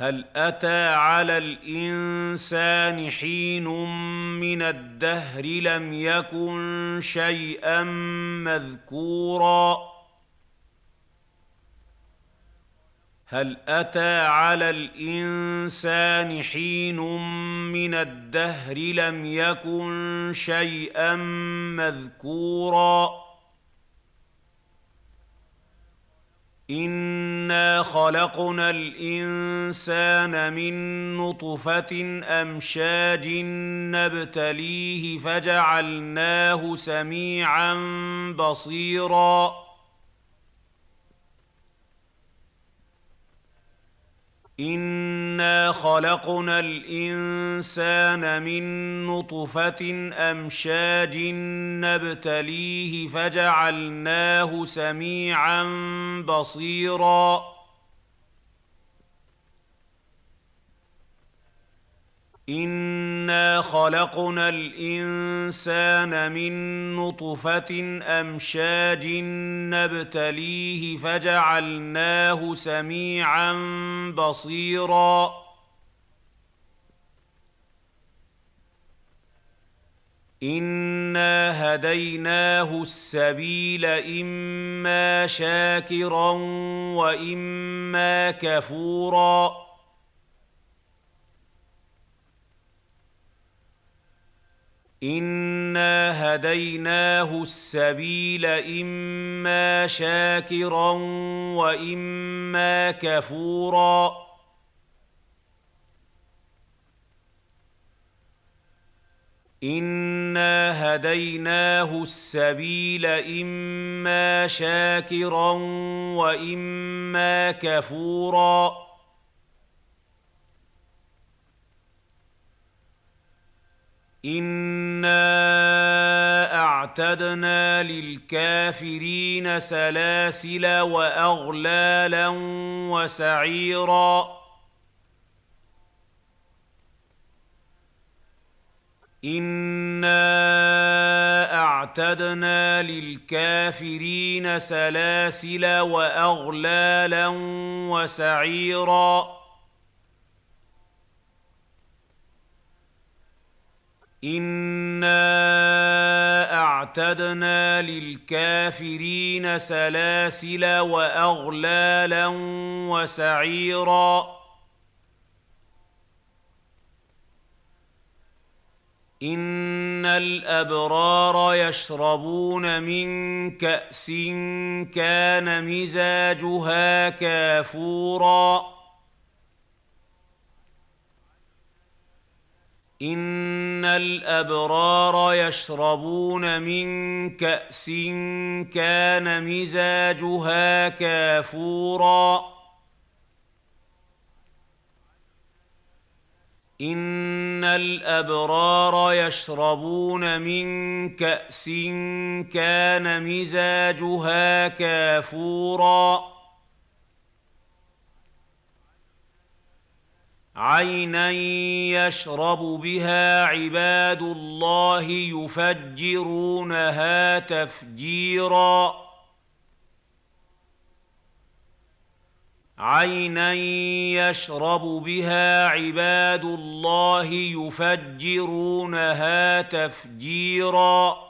هل أتى على الإنسان حين من الدهر لم يكن شيئا مذكورا؟ هل أتى على الإنسان حين من الدهر لم يكن شيئا مذكورا؟ انا خلقنا الانسان من نطفه امشاج نبتليه فجعلناه سميعا بصيرا انا خلقنا الانسان من نطفه امشاج نبتليه فجعلناه سميعا بصيرا انا خلقنا الانسان من نطفه امشاج نبتليه فجعلناه سميعا بصيرا انا هديناه السبيل اما شاكرا واما كفورا انا هديناه السبيل اما شاكرا واما كفورا. انا هديناه السبيل اما شاكرا واما كفورا. أنا أعتدنا للكافرين سلاسل وأغلالا وسعيرا. إنا أعتدنا للكافرين سلاسل وأغلالا وسعيرا. انا اعتدنا للكافرين سلاسل واغلالا وسعيرا ان الابرار يشربون من كاس كان مزاجها كافورا ان الابرار يشربون من كاس كان مزاجها كافورا ان الابرار يشربون من كاس كان مزاجها كافورا عينا يشرب بها عباد الله يفجرونها تفجيرا عينا يشرب بها عباد الله يفجرونها تفجيرا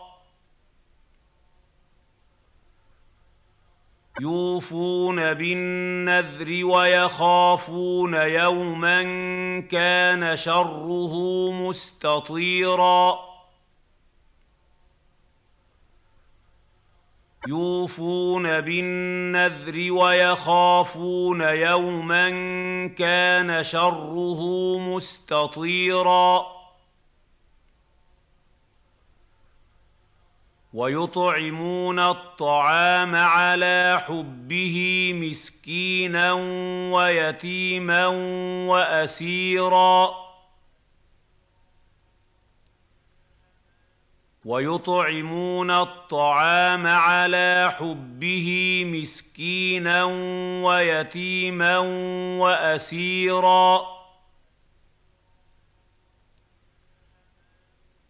يوفون بالنذر ويخافون يوما كان شره مستطيرا. يوفون بالنذر ويخافون يوما كان شره مستطيرا. ويطعمون الطعام على حبه مسكينا ويتيما وأسيرا. ويطعمون الطعام على حبه مسكينا ويتيما وأسيرا.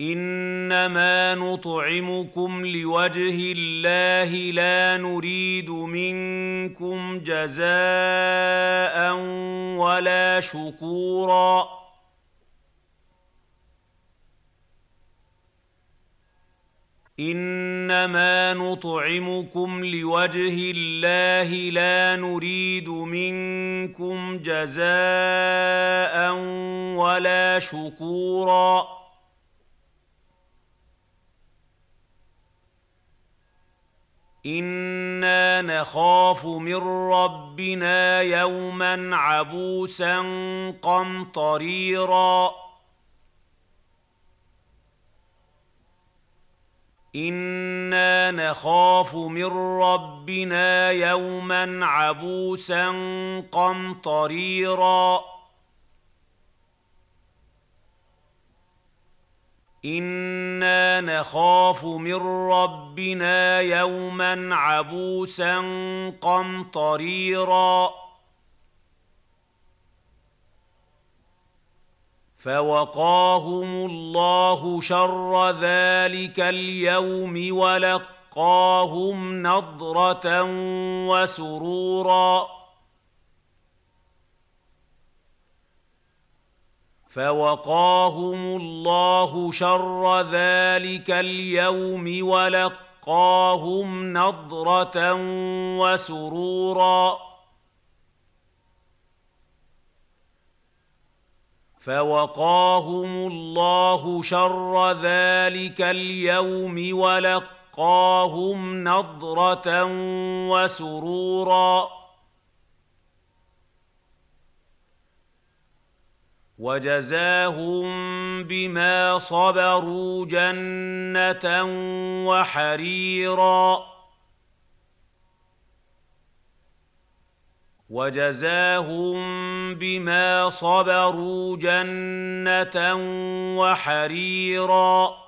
إنما نطعمكم لوجه الله لا نريد منكم جزاء ولا شكورا. إنما نطعمكم لوجه الله لا نريد منكم جزاء ولا شكورا. أنا نخاف من ربنا يوما عبوسا قمطريرا أنا نخاف من ربنا يوما عبوسا قمطريرا أنا نخاف من ربنا يوما عبوسا قمطريرا فوقاهم الله شر ذلك اليوم ولقاهم نضره وسرورا فوقاهم الله شر ذلك اليوم ولقاهم نضرة وسرورا. فوقاهم الله شر ذلك اليوم ولقاهم نضرة وسرورا. وجزاهم بما صبروا جنة وحريرا. وجزاهم بما صبروا جنة وحريرا.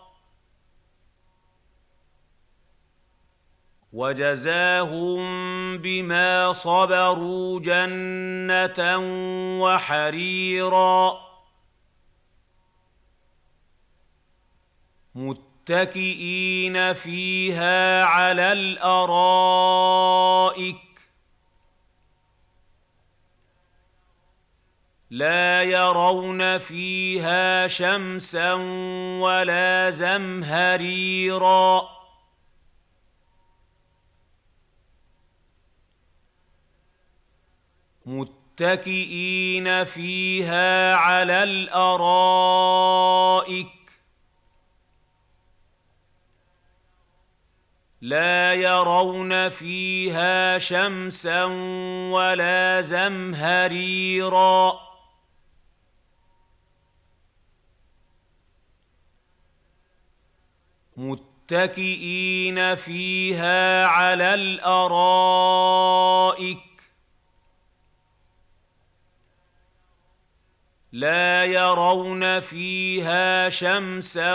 وجزاهم بما صبروا جنة وحريرا. متكئين فيها على الأرائك. لا يرون فيها شمسا ولا زمهريرا. متكئين فيها على الأرائك. لا يرون فيها شمسا ولا زمهريرا. متكئين فيها على الأرائك. لا يرون فيها شمسا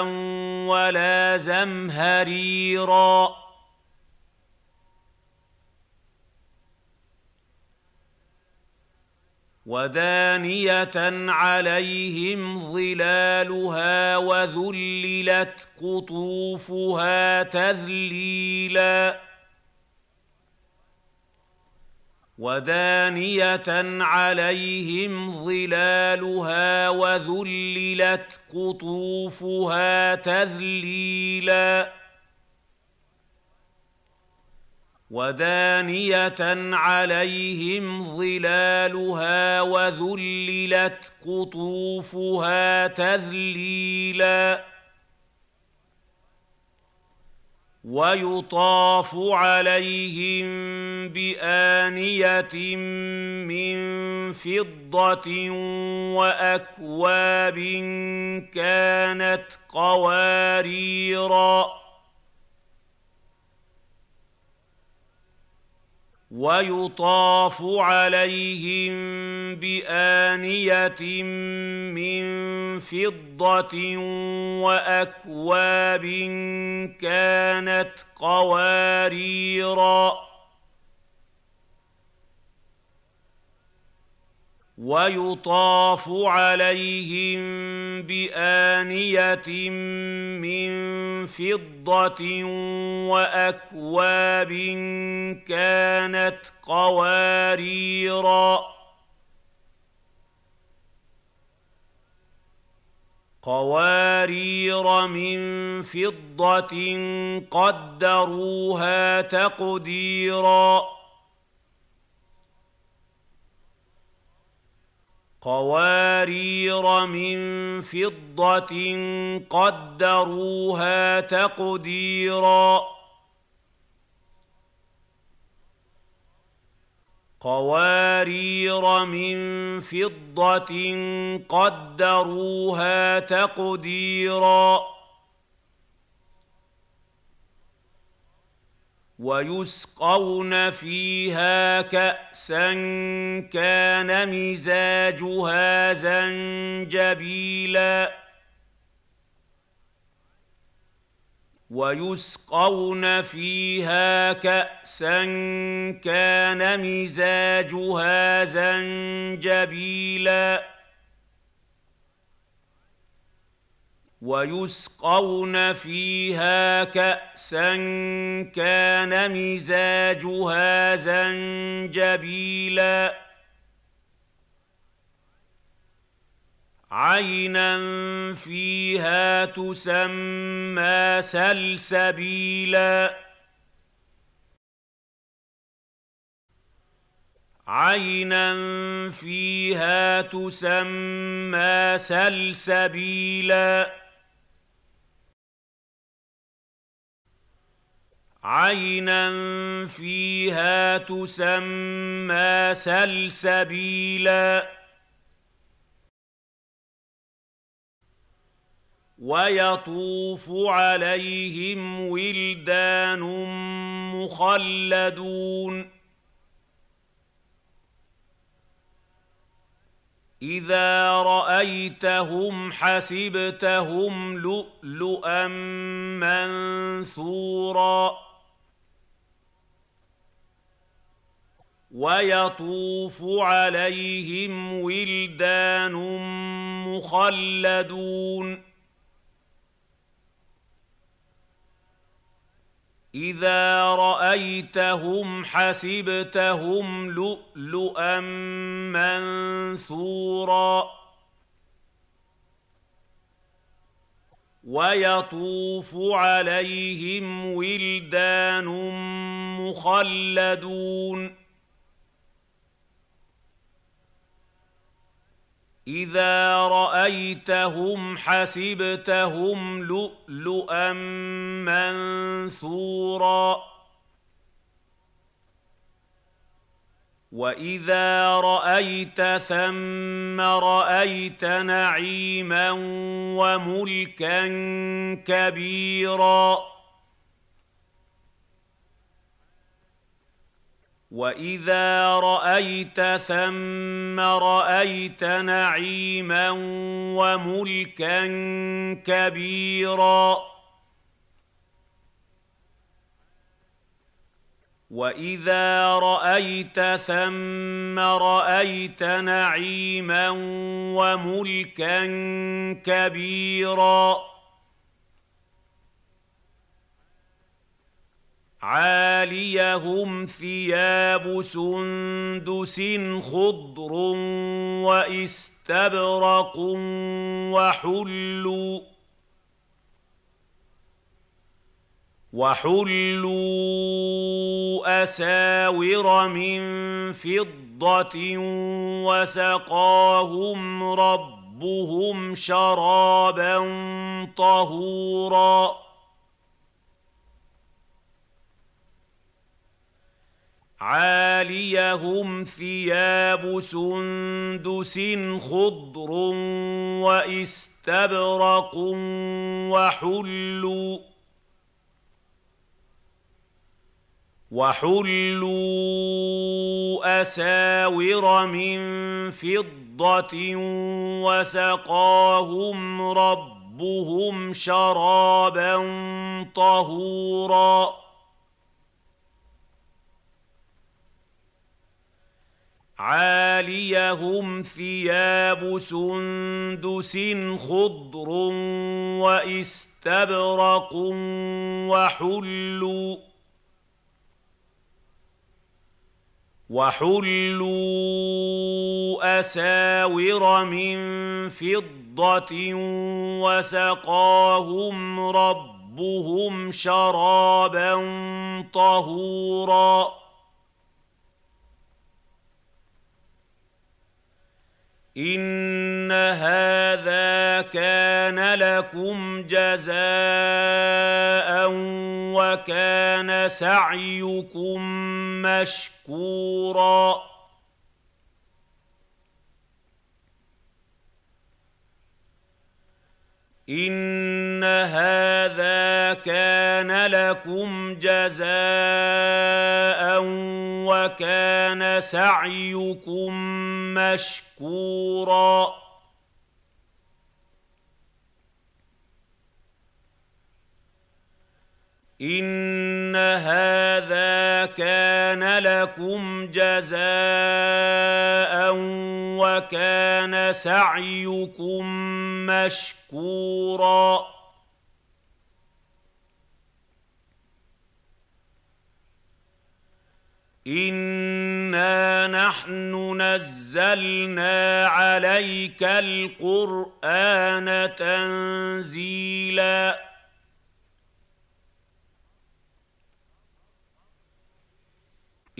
ولا زمهريرا. ودانيه عليهم ظلالها وذللت قطوفها تذليلا. ودانيه عليهم ظلالها وذللت قطوفها تذليلا. ودانيه عليهم ظلالها وذللت قطوفها تذليلا. ويطاف عليهم بآنية من فضة وأكواب كانت قواريرا ويطاف عليهم بآنية من فضة وأكواب كانت قواريرا ويطاف عليهم بآنية من فضة وأكواب كانت قواريرا. قوارير من فضة قدروها تقديرا. قوارير من فضة قدروها تقديرا. قوارير من فضة قدروها تقديرا. ويسقون فيها كأسا كان مزاجها زنجبيلا. ويسقون فيها كأسا كان مزاجها زنجبيلا. ويسقون فيها كأسا كان مزاجها زنجبيلا. عينا فيها تسمى سلسبيلا. عينا فيها تسمى سلسبيلا. عينا فيها تسمى سلسبيلا ويطوف عليهم ولدان مخلدون اذا رايتهم حسبتهم لؤلؤا منثورا ويطوف عليهم ولدان مخلدون. إذا رأيتهم حسبتهم لؤلؤا منثورا. ويطوف عليهم ولدان مخلدون. إذا رأيتهم حسبتهم لؤلؤا منثورا. وإذا رأيت ثم رأيت نعيما وملكا كبيرا. واذا رايت ثم رايت نعيما وملكا كبيرا واذا رايت ثم رايت نعيما وملكا كبيرا عاليهم ثياب سندس خضر واستبرق وحلوا وحلوا أساور من فضة وسقاهم ربهم شرابا طهورا عاليهم ثياب سندس خضر واستبرق وحلوا وحلوا أساور من فضة وسقاهم ربهم شرابا طهورا عاليهم ثياب سندس خضر واستبرق وحلوا وحلوا أساور من فضة وسقاهم ربهم شرابا طهورا ان هذا كان لكم جزاء وكان سعيكم مشكورا ان هذا كان لكم جزاء وكان سعيكم مشكورا ان هذا كان لكم جزاء وكان سعيكم مشكورا. انا نحن نزلنا عليك القران تنزيلا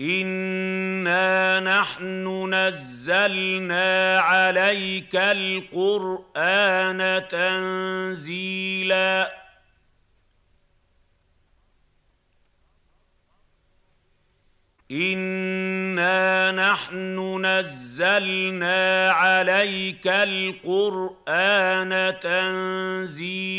انا نحن نزلنا عليك القران تنزيلا انا نحن نزلنا عليك القران تنزيلا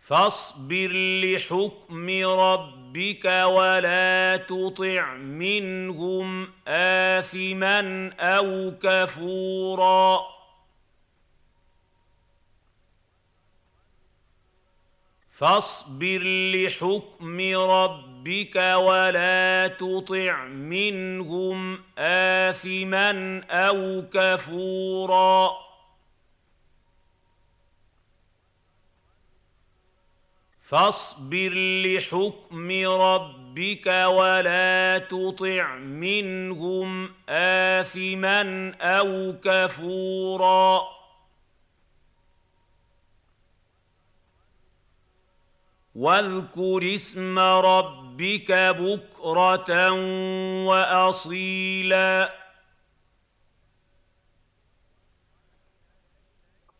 فاصبر لحكم ربك ولا تطع منهم اثما أو كفورا فاصبر لحكم ربك ولا تطع منهم آثما أو كفورا. فاصبر لحكم ربك ولا تطع منهم آثما أو كفورا. واذكر اسم ربك بكرة وأصيلا.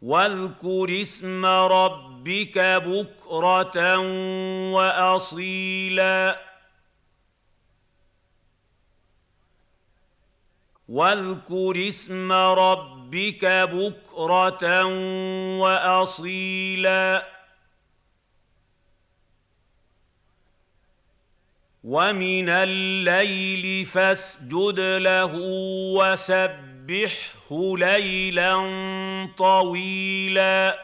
واذكر اسم ربك بكرة وأصيلا. واذكر اسم ربك بكرة وأصيلا. ومن الليل فاسجد له وسبحه ليلا طويلا.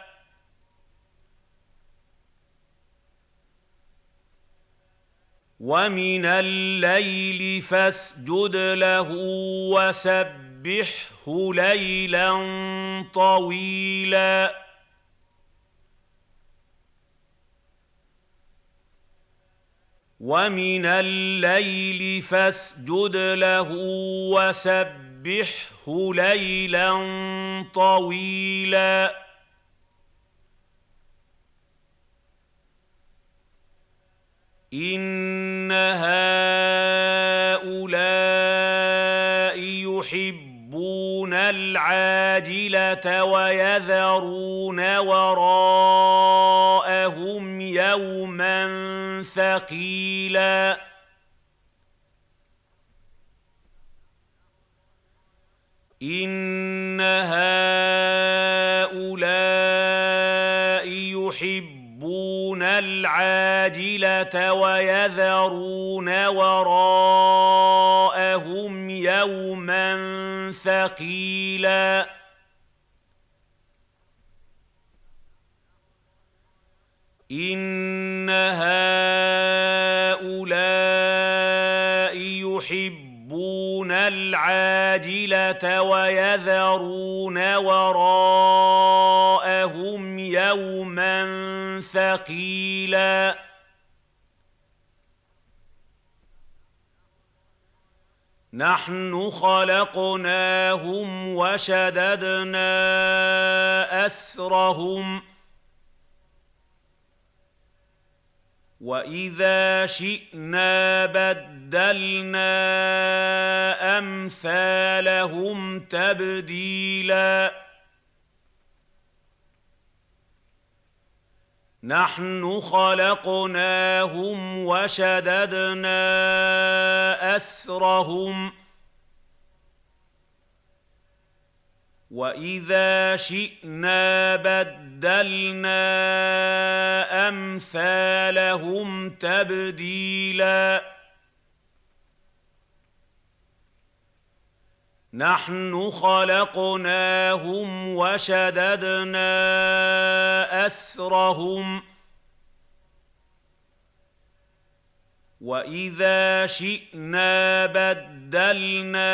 ومن الليل فاسجد له وسبحه ليلا طويلا. ومن الليل فاسجد له وسبحه ليلا طويلا. ان هؤلاء يحبون العاجله ويذرون وراءهم يوما ثقيلا. إن هؤلاء يحبون العاجلة ويذرون وراءهم يوما ثقيلا. ان هؤلاء يحبون العاجله ويذرون وراءهم يوما ثقيلا نحن خلقناهم وشددنا اسرهم واذا شئنا بدلنا امثالهم تبديلا نحن خلقناهم وشددنا اسرهم واذا شئنا بدلنا امثالهم تبديلا نحن خلقناهم وشددنا اسرهم واذا شئنا بدلنا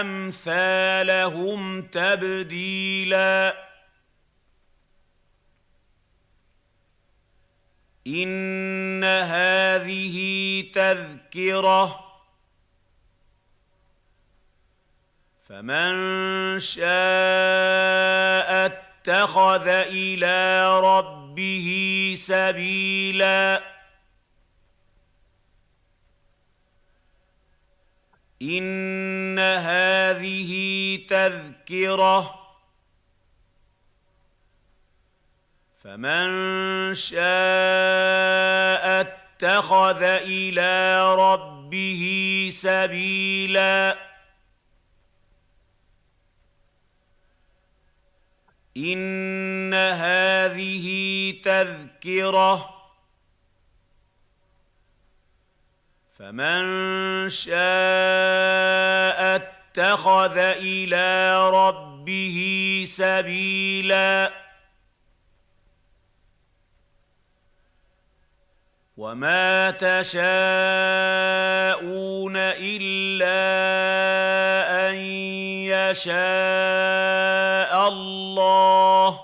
امثالهم تبديلا ان هذه تذكره فمن شاء اتخذ إلى ربه سبيلا إن هذه تذكرة. فمن شاء اتخذ إلى ربه سبيلا. إن هذه تذكرة. فمن شاء اتخذ إلى ربه سبيلا وما تشاءون الا ان يشاء الله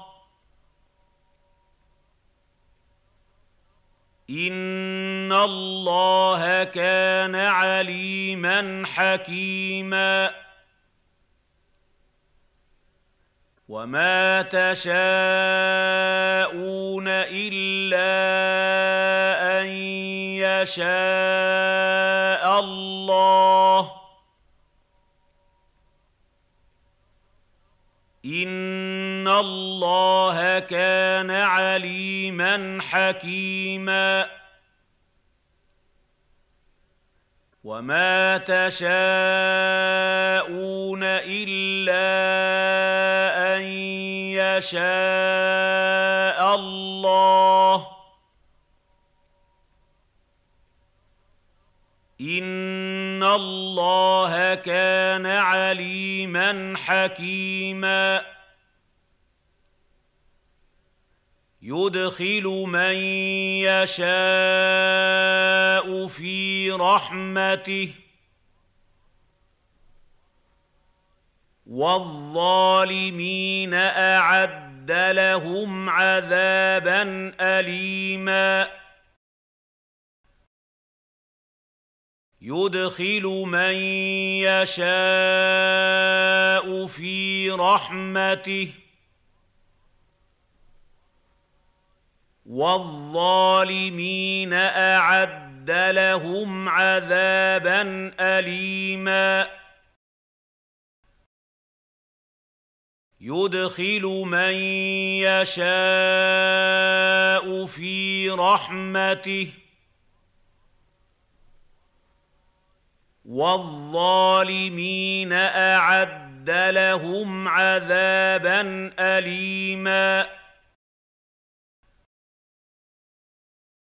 ان الله كان عليما حكيما وما تشاءون الا ان يشاء الله ان الله كان عليما حكيما. وما تشاءون إلا أن يشاء الله. إن الله كان عليما حكيما. يدخل من يشاء في رحمته والظالمين اعد لهم عذابا اليما يدخل من يشاء في رحمته والظالمين أعد لهم عذابا اليما. يدخل من يشاء في رحمته. والظالمين أعد لهم عذابا اليما.